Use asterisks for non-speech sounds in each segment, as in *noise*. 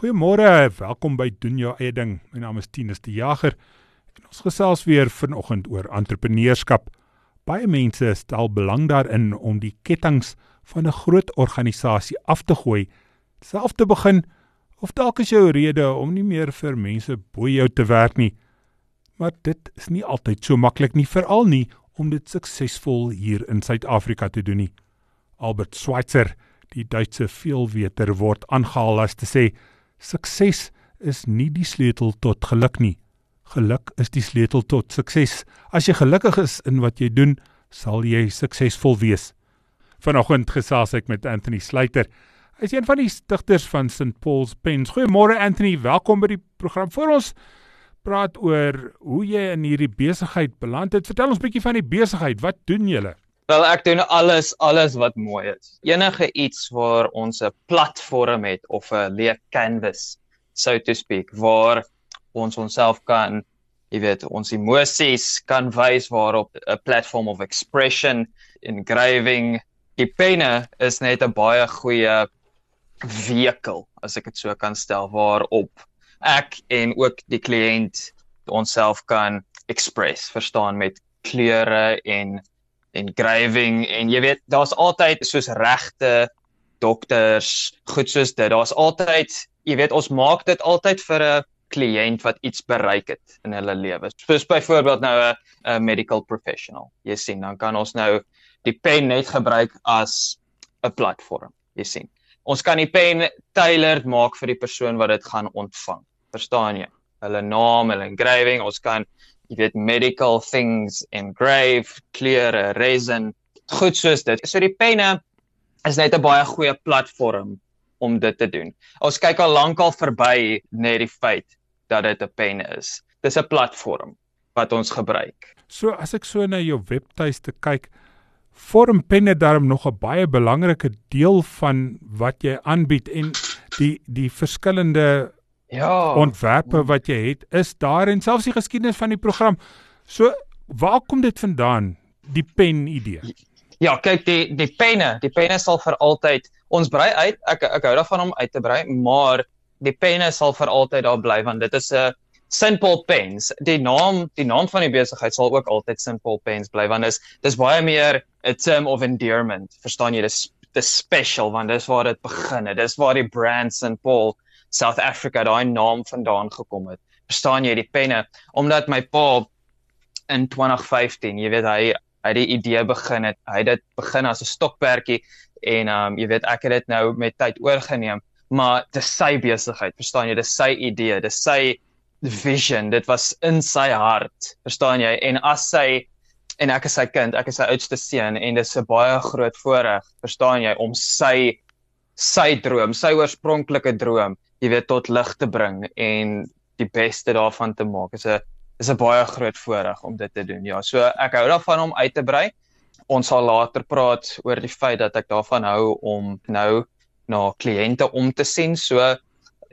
Goeiemôre, welkom by doen jou eie ding. My naam is Tinus die Jager. En ons gesels weer vanoggend oor entrepreneurskap. Baie mense stel belang daarin om die kettinge van 'n groot organisasie af te gooi, self te begin of dalk is jou rede om nie meer vir mense bo jou te werk nie. Maar dit is nie altyd so maklik nie, veral nie om dit suksesvol hier in Suid-Afrika te doen nie. Albert Schweitzer, die Duitse veelweter word aangehaal as te sê Sukses is nie die sleutel tot geluk nie. Geluk is die sleutel tot sukses. As jy gelukkig is in wat jy doen, sal jy suksesvol wees. Vanoggend gesels ek met Anthony Sluiter. Hy is een van die stigters van St Paul's Pens. Goeiemôre Anthony, welkom by die program. Vir ons praat oor hoe jy in hierdie besigheid beland het. Vertel ons 'n bietjie van die besigheid. Wat doen julle? Wel ek doen alles alles wat mooi is. Enige iets waar ons 'n platform het of 'n leë canvas so to speak waar ons onsself kan, jy weet, ons emosies kan wys waarop 'n platform of expression engraving die penne is net 'n baie goeie vehikel as ek dit so kan stel waarop ek en ook die kliënt onsself kan express, verstaan met kleure en engraving en jy weet daar's altyd soos regte dokters goed soos dit daar's altyd jy weet ons maak dit altyd vir 'n kliënt wat iets bereik het in hulle lewe. Soos byvoorbeeld nou 'n medical professional. Jy sien dan kan ons nou die pen net gebruik as 'n platform jy sien. Ons kan die pen tailored maak vir die persoon wat dit gaan ontvang. Verstaan jy? Hulle naam hulle engraving ons kan jy weet medical things engrave kleure resin goed soos dit. So die penne is net 'n baie goeie platform om dit te doen. Ons kyk al lankal verby net die feit dat dit 'n pen is. Dis 'n platform wat ons gebruik. So as ek so na jou webtuiste kyk vorm penne daarom nog 'n baie belangrike deel van wat jy aanbied en die die verskillende ja. ontwerpe wat jy het is daar en selfs die geskiedenis van die program. So waar kom dit vandaan die pen idee? Ja, kyk die die penne, die penne sal vir altyd ons brei uit. Ek ek hou daarvan om uit te brei, maar die penne sal vir altyd daar bly want dit is 'n Simple Pens. Die naam, die naam van die besigheid sal ook altyd Simple Pens bly want dis dis baie meer 'n term of endearment. Verstaan jy? Dis dis special want dis waar dit begin het. Dis waar die brand St Paul South Africa daai naam vandaan gekom het. Verstaan jy die penne omdat my pa in 2015, jy weet hy hy die idee begin het. Hy het dit begin as 'n stokperdjie en um jy weet ek het dit nou met tyd oorgeneem, maar dit is sy besigheid, verstaan jy? Dit is sy idee, dit is sy vision. Dit was in sy hart, verstaan jy? En as sy en ek is sy kind, ek is sy oudste seun en dit is 'n baie groot voorreg, verstaan jy, om sy sy droom, sy oorspronklike droom jy weet tot lig te bring en die beste daarvan te maak. Is 'n is 'n baie groot voorreg om dit te doen. Ja, so ek hou daarvan om uit te brei. Ons sal later praat oor die feit dat ek daarvan hou om nou na kliënte om te sien. So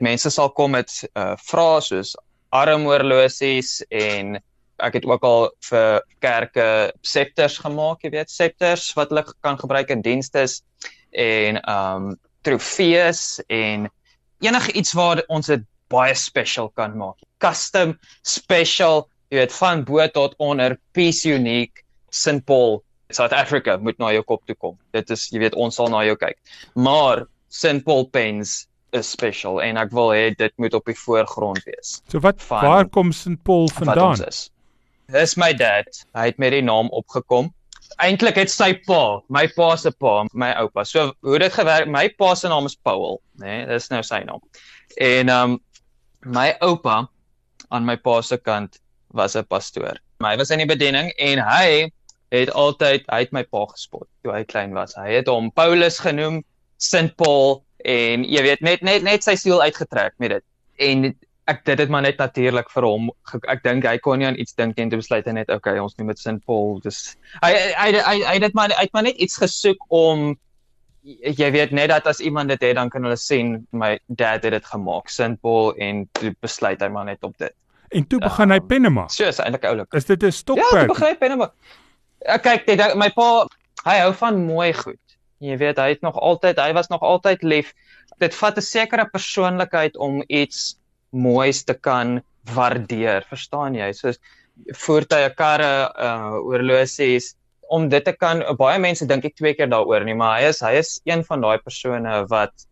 mense sal kom met uh vrae soos armoorlosies en ek het ook al vir kerke septers gemaak, jy weet, septers wat hulle kan gebruik in dienste en um trofees en enige iets waar ons dit baie special kan maak. Custom, special, jy weet van bo tot onder, piece unique, St Paul, South Africa moet na jou kop toe kom. Dit is jy weet ons sal na jou kyk. Maar St Paul pens is special en ek wil hê dit moet op die voorgrond wees. So wat van, waar kom St Paul vandaan? Dis my dad. Hy het met die naam opgekom eintlik het sy pa, my pa se pa, my oupa. So hoe dit gewerk, my pa se naam is Paul, né? Nee, dis nou sy naam. En um my oupa aan my pa se kant was 'n pastoor. My was in die bediening en hy het altyd hy het my pa gespot toe hy klein was. Hy het hom Paulus genoem, St Paul en jy weet net net net sy siel uitgetrek met dit. En ek dit het maar net natuurlik vir hom ek dink hy kon nie aan iets dink en toe besluit hy net okay ons neem dit St Paul. Dis hy hy hy hy dit maar hy het maar net iets gesoek om jy weet net dat as iemand dit het dan kan hulle sien my dad het dit gemaak St Paul en toe besluit hy maar net op dit. En toe begin um, hy penne maak. so is eintlik oulik. Is dit 'n stokperd ja begin hy penne maak. Ek kyk dit my pa hy hou van mooi goed. Jy weet hy het nog altyd hy was nog altyd lief. Dit vat 'n sekere persoonlikheid om iets moois te kan waardeer, verstaan jy? Soos voertuie, karre, uh oorlosies om dit te kan baie mense dink ek twee keer daaroor nie, maar hy is hy is een van daai persone wat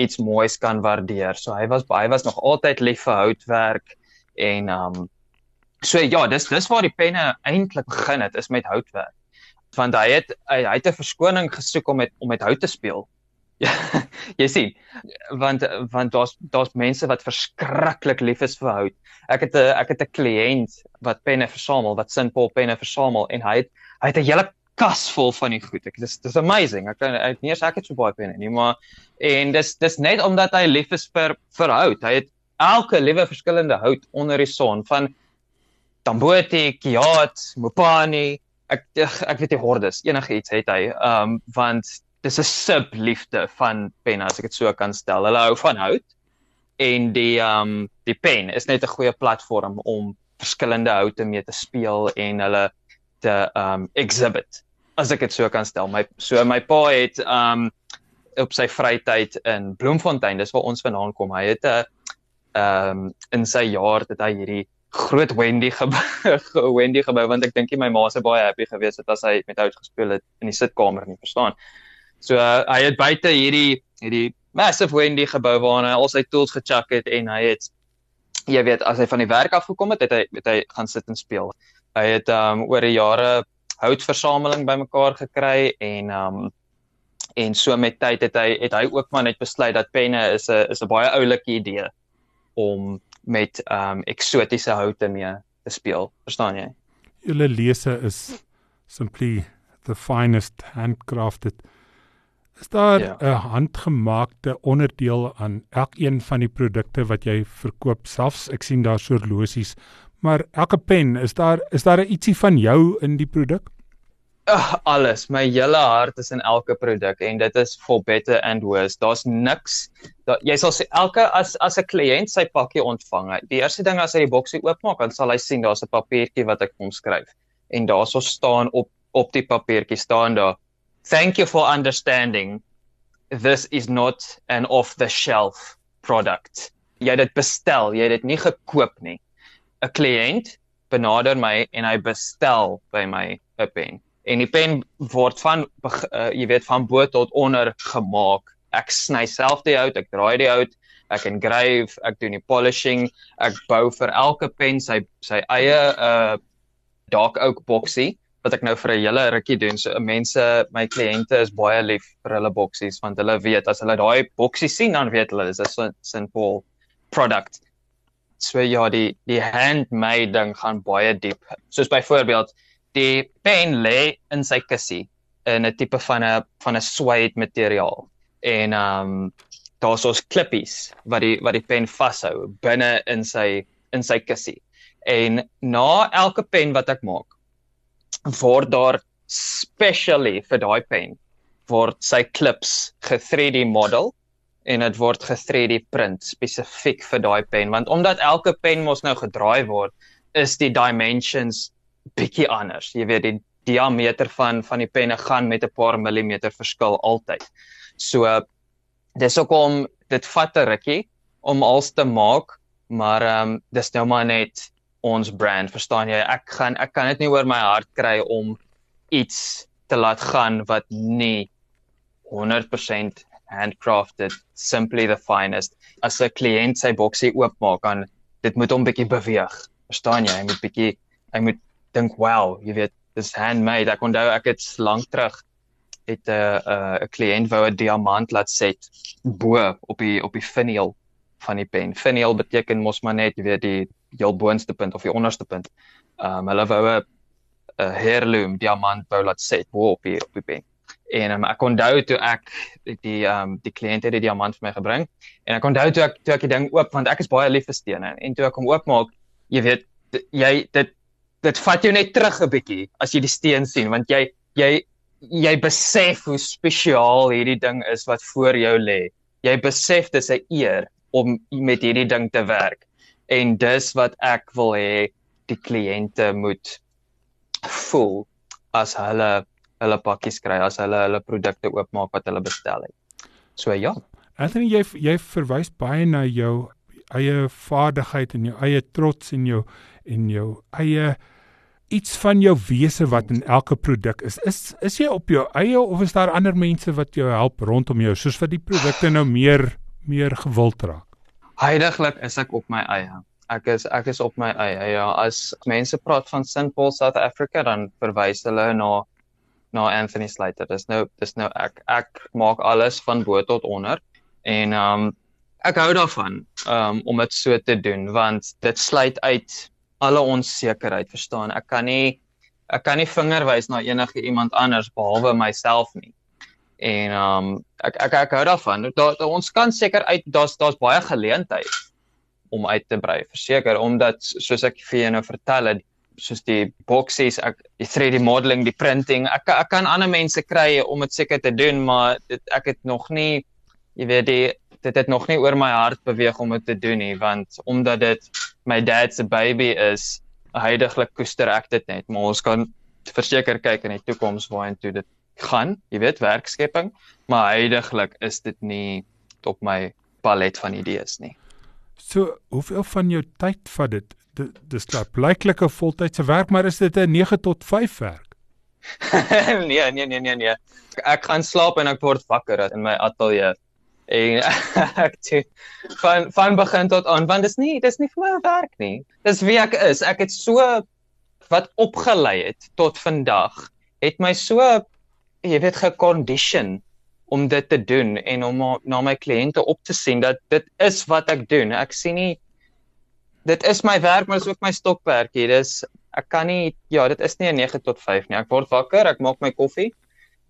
iets moois kan waardeer. So hy was baie was nog altyd lief vir houtwerk en um so ja, dis dis waar die penne eintlik begin het is met houtwerk. Want hy het hy, hy het 'n verskoning gesoek om met om met hout te speel. Ja, *laughs* jy sien, want want daar's daar's mense wat verskriklik lief is vir hout. Ek het 'n ek het 'n kliënt wat penne versamel, wat St Paul penne versamel en hy het hy het 'n hele kas vol van die goed. Ek dis dis amazing. Ek kan ek nie eens ek het so baie penne nie, maar en dis dis net omdat hy lief is vir vir hout. Hy het elke liewe verskillende hout onder die son van Tamboti, Kiat, Mopani, ek ek weet nie hordes, enigiets het hy. Um want dis 'n sub liefde van pen as ek dit so kan stel. Hulle hou van hout en die um die pen is net 'n goeie platform om verskillende houte mee te speel en hulle te um exhibit as ek dit so kan stel. My so my pa het um op sy vrytyd in Bloemfontein, dis waar ons vandaan kom. Hy het 'n um in sy jaar het hy hierdie groot Wendy gebou *laughs* Wendy gebou want ek dink my ma se baie happy gewees het as hy met hout gespeel het in die sitkamer nie, verstaan? So uh, hy het buite hierdie hierdie massive Wendy gebou waar hy al sy tools gechuck het en hy het jy weet as hy van die werk af gekom het, het hy het hy gaan sit en speel. Hy het um oor die jare houtversameling bymekaar gekry en um en so met tyd het hy het hy ook maar net besluit dat penne is 'n is 'n baie oulike idee om met um eksotiese houte mee te speel. Verstaan jy? Julle lese is simply the finest handcrafted Is daar 'n ja. handgemaakte onderdeel aan elkeen van die produkte wat jy verkoop selfs? Ek sien daar so horlosies, maar elke pen, is daar is daar ietsie van jou in die produk? Uh, alles, my hele hart is in elke produk en dit is for better and worse. Daar's niks. Da, jy sal sê elke as as 'n kliënt sy pakkie ontvang, die eerste ding as hy die boksie oopmaak, dan sal hy sien daar's 'n papiertjie wat ek hom skryf. En daarso staan op op die papiertjie staan daar thank you for understanding. This is not an off the shelf product. Jy het dit bestel jy het dit nie gekoop nie. 'n kliënt benader my en hy bestel by my 'n pen. En die pen word van uh, jy weet van bo tot onder gemaak. Ek sny self die hout ek draai die hout ek engrave ek doen die polishing ek bou vir elke pen sy sy eie uh dark oak boksie wat ek nou vir 'n hele rukkie doen. So mense, my kliënte is baie lief vir hulle boksies want hulle weet as hulle daai boksie sien dan weet hulle dis 'n St Paul product. So ja, die die handmade ding gaan baie diep. Soos byvoorbeeld die pen lê in sy kussie in 'n tipe van 'n van 'n suede materiaal. En ehm um, daar's ons klippies wat die wat die pen vashou binne in sy in sy kussie. En na elke pen wat ek maak, word daar specially vir daai pen word sy clips ge-3D model en dit word ge-3D print spesifiek vir daai pen want omdat elke pen mos nou gedraai word is die dimensions bietjie anders. Jy weet die diameter van van die penne gaan met 'n paar millimeter verskil altyd. So dis hoekom dit vat 'n rukkie om alles te maak maar ehm um, dis nou maar net ons brand, verstaan jy? Ek gaan ek kan dit nie oor my hart kry om iets te laat gaan wat nie 100% handcrafted, simply the finest. As 'n kliënt sy boksie oopmaak, dan dit moet hom bietjie beweeg. Verstaan jy? Hy moet bietjie hy moet dink, "Wow, jy weet, dis handmade." Ek onthou ek het lank terug het 'n uh, 'n uh, 'n kliënt wou 'n diamant laat set bo op die op die finial van die pen. Finial beteken mos maar net, jy weet, die heel boonste punt of die onderste punt. Ehm um, hulle wou 'n heirloom diamant wou laat set bo op die op die pen. En um, ek onthou toe ek die ehm um, die kliënt het die diamant vir my gebring en ek onthou toe ek toe ek die ding oop want ek is baie lief vir stene en toe ek hom oopmaak, jy weet jy dit dit vat jou net terug 'n bietjie as jy die steen sien want jy jy jy besef hoe spesiaal hierdie ding is wat voor jou lê. Jy besef dis 'n eer om met hierdie ding te werk en dis wat ek wil hê die kliënte moet voel as hulle hulle pakkies kry as hulle hulle produkte oopmaak wat hulle bestel het. So ja. Anthony, jy jy verwys baie na jou eie vaardigheid en jou eie trots en jou en jou eie iets van jou wese wat in elke produk is. Is is jy op jou eie of is daar ander mense wat jou help rondom jou soos wat die produkte nou meer meer gewild raak? Heidiglik is ek op my eie. Ek is ek is op my eie. Ja, as mense praat van St Paul South Africa dan verwys hulle na na Anthony Slater. Dis nou dis nou ek ek maak alles van bo tot onder en um ek hou daarvan um om dit so te doen want dit sluit uit alle onsekerheid verstaan. Ek kan nie ek kan nie vinger wys na enige iemand anders behalwe myself nie. En um ek ek ek hou daarvan. Daar da, ons kan seker uit daar's daar's baie geleentheid om uit te brei, verseker, omdat soos ek vir jou nou vertel het, soos die boksies, ek die 3D modeling, die printing, ek ek kan ander mense kry om dit seker te doen, maar dit ek het nog nie jy weet die dit het nog nie oor my hart beweeg om dit te doen nie want omdat dit my dad se baby is heiliglik koester ek dit net maar ons kan verseker kyk in die toekoms waartoe dit gaan jy weet werkskepping maar heiliglik is dit nie op my palet van idees nie. So hoeveel van jou tyd vat dit? Dis daar blyklike voltydse werk maar is dit 'n 9 tot 5 werk? *laughs* Nee nee nee nee nee. Ek gaan slaap en ek word wakker in my ateljee en *laughs* ek toe van van begin tot aan want dis nie dis nie vir my werk nie. Dis wie ek is. Ek het so wat opgelei het tot vandag het my so jy weet gecondition om dit te doen en om na my kliënte op te sien dat dit is wat ek doen. Ek sien nie dit is my werk maar is ook my stokperdjie dis ek kan nie ja dit is nie 'n 9 tot 5 nie. Ek word wakker ek maak my koffie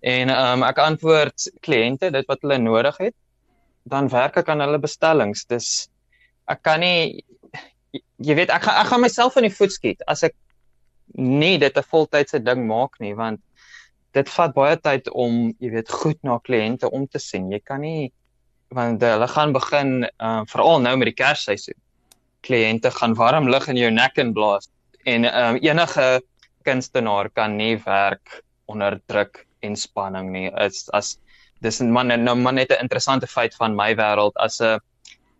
en um, ek antwoord kliënte dit wat hulle nodig het. Dan werk ek aan hulle bestellings. Dis ek kan nie jy weet ek gaan ek gaan myself in die voet skiet as ek nie dit 'n voltydse ding maak nie want dit vat baie tyd om jy weet goed na kliënte om te sien. Jy kan nie want hulle gaan begin uh, veral nou met die kersseisoen. Kliënte gaan warm lug in jou nek en blaas en um, enige kunstenaar kan nie werk onder druk en spanning nie. Is as dis 'n man nou man net 'n interessante feit van my wêreld as 'n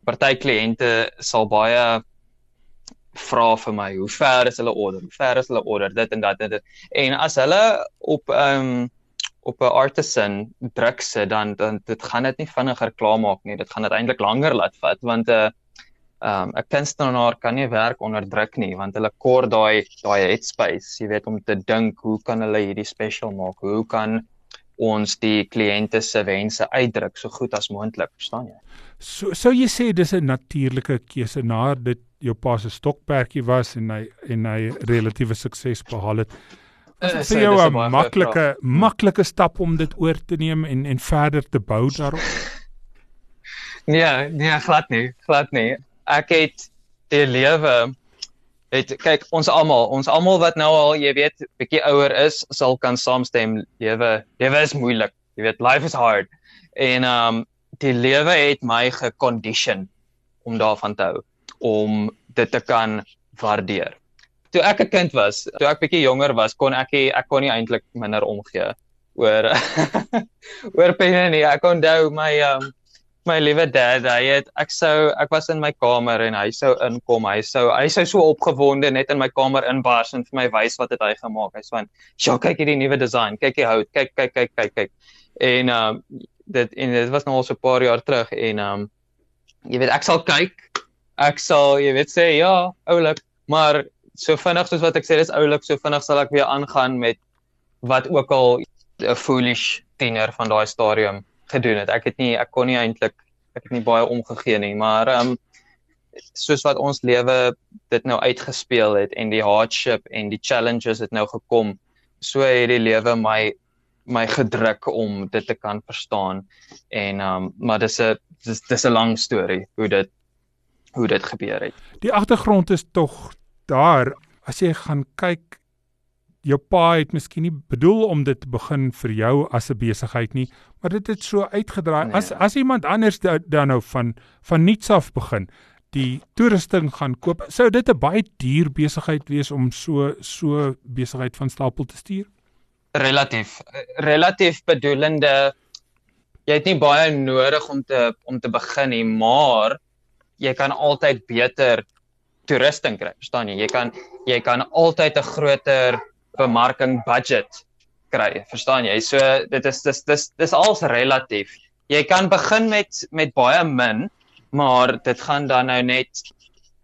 party kliënte sal baie vra vir my hoe ver is hulle order? Hoe ver is hulle order? Dit en dat en dit. En as hulle op ehm um, op 'n artisan druk sit dan dan dit gaan dit nie vinniger klaarmaak nie. Dit gaan dit eintlik langer laat vat want 'n uh, ehm 'n kunstenaar kan nie werk onder druk nie want hulle kort daai daai headspace. Jy weet om te dink hoe kan hulle hierdie special maak? Hoe kan ons die kliënte se wense uitdruk so goed as moontlik, verstaan jy? So sou jy sê dis 'n natuurlike keuse na dit jou pa se stokperdjie was en hy en hy relatiewe sukses behaal het. Is dit vir jou 'n maklike maklike stap om dit oor te neem en en verder te bou daarop? *laughs* nee, nee, glad nie, glad nie. Ek het die lewe het kyk ons almal ons almal wat nou al jy weet bietjie ouer is sal kan saamstem lewe lewe is moeilik jy weet life is hard en um die lewe het my gecondition om daarvan te hou om dit te kan waardeer toe ek 'n kind was toe ek bietjie jonger was kon ek ek kon nie eintlik minder omgee oor *laughs* oor penne nie ek onthou my um my liewe dad, hy het ek sou ek was in my kamer en hy sou inkom. Hy sou hy sou so opgewonde net in my kamer inbars en vir my wys wat het hy gemaak. Hy sê, "Sjoe, kyk hierdie nuwe design. Kyk die hout. Kyk kyk kyk kyk kyk." En um dit en dit was nou al so 'n paar jaar terug en um jy weet ek sal kyk. Ek sal jy weet sê, "Ja, oulik." Maar so vinnig soos wat ek sê, dis oulik, so vinnig sal ek weer aangaan met wat ook al 'n foolish tiener van daai stadium gedoen het. Ek het nie ek kon nie eintlik ek het nie baie omgegee nie, maar ehm um, soos wat ons lewe dit nou uitgespeel het en die hardship en die challenges het nou gekom, so het die lewe my my gedruk om dit te kan verstaan. En ehm um, maar dis 'n dis dis 'n lang storie hoe dit hoe dit gebeur het. Die agtergrond is tog daar as jy gaan kyk jou pa het miskien nie bedoel om dit te begin vir jou as 'n besigheid nie, maar dit het so uitgedraai. Nee. As as iemand anders dan nou van van niks af begin, die toerusting gaan koop, sou dit 'n baie duur besigheid wees om so so besigheid van stapel te stuur? Relatief relatief bedoelende jy het nie baie nodig om te om te begin nie, maar jy kan altyd beter toerusting kry, verstaan jy? Jy kan jy kan altyd 'n groter bemarking budget kry, verstaan jy? So dit is dis dis dis alles relatief. Jy kan begin met met baie min, maar dit gaan dan nou net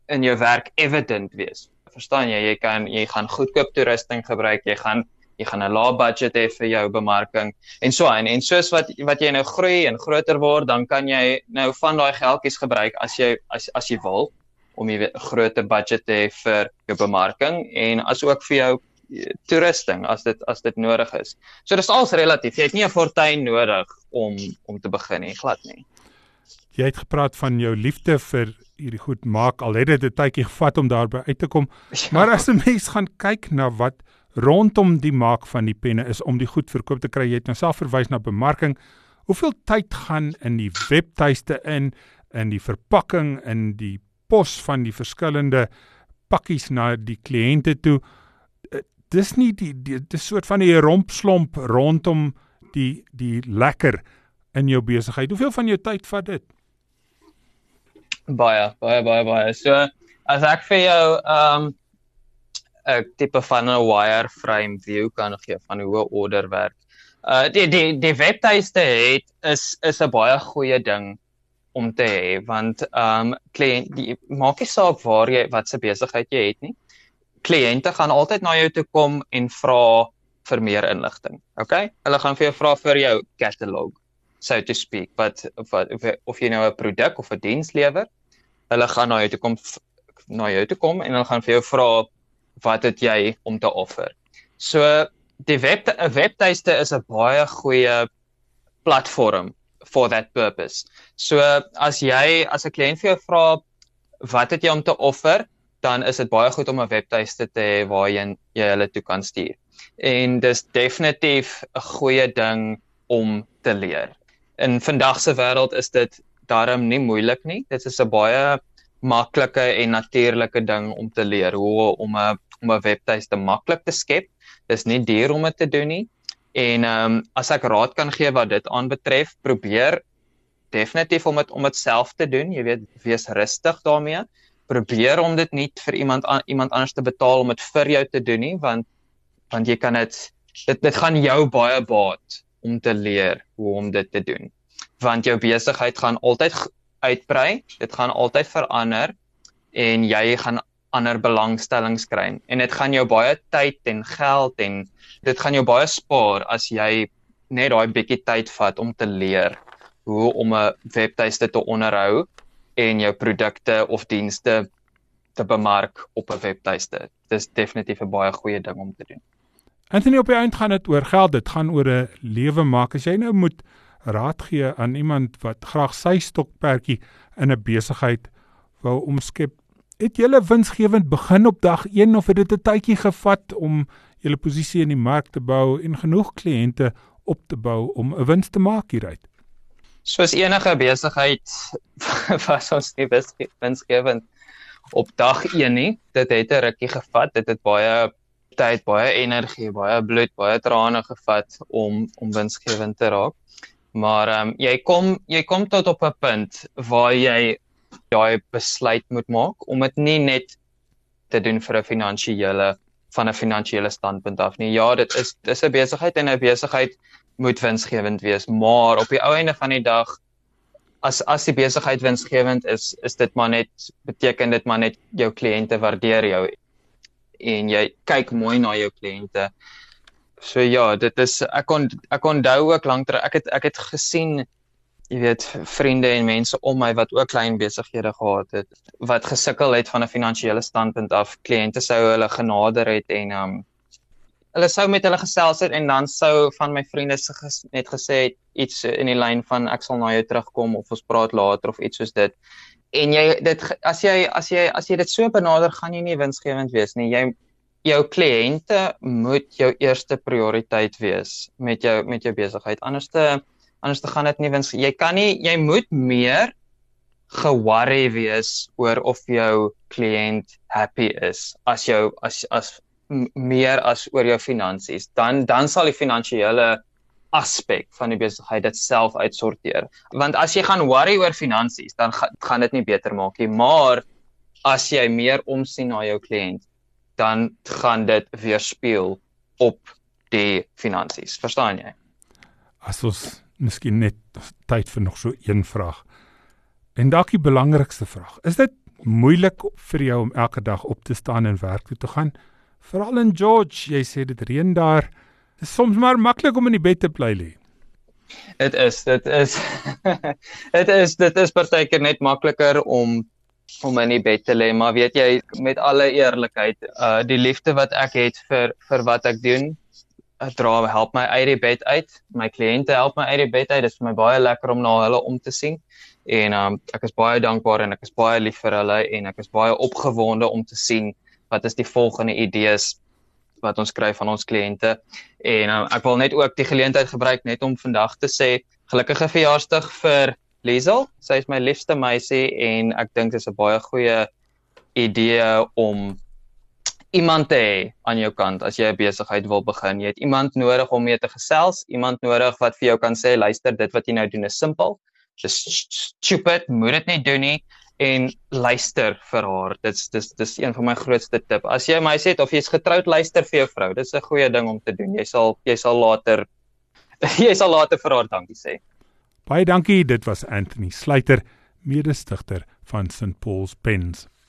in jou werk evident wees. Verstaan jy? Jy kan jy gaan goedkoop toerusting gebruik, jy gaan jy gaan 'n lae budget hê vir jou bemarking en so en en soos wat wat jy nou groei en groter word, dan kan jy nou van daai geldjies gebruik as jy as as jy wil om 'n groter budget te hê vir jou bemarking en asook vir jou toerusting as dit as dit nodig is. So dis alles relatief. Jy het nie 'n fortuin nodig om om te begin nie, glad nie. Jy het gepraat van jou liefde vir hierdie goed maak al het dit 'n tydjie gevat om daarby uit te kom. *laughs* Ja. Maar as 'n mens gaan kyk na wat rondom die maak van die penne is om die goed verkoop te kry, jy het nou self verwys na bemarking. Hoeveel tyd gaan in die webtuiste in in die verpakking in die pos van die verskillende pakkies na die kliënte toe? dis nie die, die dis soort van 'n rompslomp rondom die die lekker in jou besigheid. Hoeveel van jou tyd vat dit? Baie, baie, baie, baie. So as ek vir jou um 'n tipe van 'n wireframe view kan gee van hoe 'n order werk. Uh die die die webtuiste het is is 'n baie goeie ding om te hê want um kliënt die maak nie saak waar jy wat se besigheid jy het nie kliënte gaan altyd na jou toe kom en vra vir meer inligting. Okay? Hulle gaan vir jou vra vir jou catalog, so to speak, wat of of, of jy nou 'n produk of 'n diens lewer. Hulle gaan na jou toe kom na jou toe kom en hulle gaan vir jou vra wat het jy om te offer. So die web 'n webtuiste is 'n baie goeie platform for that purpose. So as jy as 'n kliënt vir jou vra wat het jy om te offer, dan is dit baie goed om 'n webtuiste te hê waar jy jy hulle toe kan stuur. En dis definitief 'n goeie ding om te leer. In vandag se wêreld is dit darm nie moeilik nie. Dit is 'n baie maklike en natuurlike ding om te leer hoe om 'n om 'n webtuiste maklik te skep. Dis nie duur om dit te doen nie. En ehm um, as ek raad kan gee wat dit aanbetref, probeer definitief om dit om dit self te doen. Jy weet, wees rustig daarmee probeer om dit nie vir iemand an, iemand anders te betaal om dit vir jou te doen nie want want jy kan dit dit dit gaan jou baie baat om te leer hoe om dit te doen want jou besigheid gaan altyd uitbrei dit gaan altyd verander en jy gaan ander belangstellings kry en dit gaan jou baie tyd en geld en dit gaan jou baie spaar as jy net daai bietjie tyd vat om te leer hoe om 'n webtuiste te onderhou en jou produkte of dienste te bemark op 'n webtuiste. Dis definitief 'n baie goeie ding om te doen. Anthony op die eind gaan dit oor geld, dit gaan oor 'n lewe maak. As jy nou moet raad gee aan iemand wat graag sy stokperdjie in 'n besigheid wou omskep, het jy winsgewend begin op dag 1 of het dit 'n tydjie gevat om jou posisie in die mark te bou en genoeg kliënte op te bou om 'n wins te maak hieruit? soos enige besigheid *laughs* was ons nie winsgewend op dag 1 nie. Dit het 'n rukkie gevat. Dit het baie tyd, baie energie, baie bloed, baie trane gevat om om winsgewend te raak. Maar ehm um, jy kom jy kom tot op 'n punt waar jy daai besluit moet maak om dit nie net te doen vir 'n finansiële van 'n finansiële standpunt af nie. Ja, dit is dis 'n besigheid en 'n besigheid moet winsgewend wees, maar op die ou einde van die dag as as die besigheid winsgewend is, is dit maar net beteken dit maar net jou kliënte waardeer jou en jy kyk mooi na jou kliënte. So ja, dit is ek kon ek onthou ook lank terug ek het ek het gesien jy weet vriende en mense om my wat ook klein besighede gehad het wat gesukkel het van 'n finansiële standpunt af. Kliënte sou hulle genader het en um hulle sou met hulle gesels het en dan sou van my vriende net gesê het iets in die lyn van ek sal na jou terugkom of ons praat later of iets soos dit. En jy dit as jy as jy as jy dit so benader gaan jy nie winsgewend wees nie. Jy jou kliënte moet jou eerste prioriteit wees met jou met jou besigheid. Anderste anderste gaan dit nie wins jy kan nie jy moet meer ge-worry wees oor of jou kliënt happy is as jou as as meer as oor jou finansies dan dan sal die finansiële aspek van die besigheid dit self uitsorteer. Want as jy gaan worry oor finansies, dan ga, gaan dit nie beter maak nie, maar as jy meer omsien na jou kliënt, dan gaan dit weerspieël op die finansies. Verstaan jy? As ons miskien net tyd vir nog so een vraag. En dalk die belangrikste vraag. Is dit moeilik vir jou om elke dag op te staan en werk toe te gaan? Veral in George, jy sê dit reën daar. Dit is soms maar maklik om in die bed te bly lê. Dit is, dit is. *laughs* dit is dit is partykeer net makliker om om in die bed te lê, maar weet jy met alle eerlikheid, uh die liefde wat ek het vir vir wat ek doen, dra help my uit die bed uit. My kliënte help my uit die bed uit. Dit is vir my baie lekker om na hulle om te sien. En um ek is baie dankbaar en ek is baie lief vir hulle en ek is baie opgewonde om te sien wat is die volgende idees wat ons kry van ons kliënte. En um, ek wil net ook die geleentheid gebruik net om vandag te sê gelukkige verjaarsdag vir Liesel, sy is my liefste meisie en ek dink dit is 'n baie goeie idee om iemand te hê aan jou kant as jy 'n besigheid wil begin. Jy het iemand nodig om mee te gesels, iemand nodig wat vir jou kan sê, luister, dit wat jy nou doen is simpel. Dis stupid, moet dit nie doen nie en luister vir haar. Dit's dis dis een van my grootste tip. As jy my sê of jy's getroud, luister vir jou vrou. Dis 'n goeie ding om te doen. Jy sal jy sal later *laughs* jy sal later vir haar dankie sê. Baie dankie. Dit was Anthony Sluiter, mede-stigter van St Paul's Pens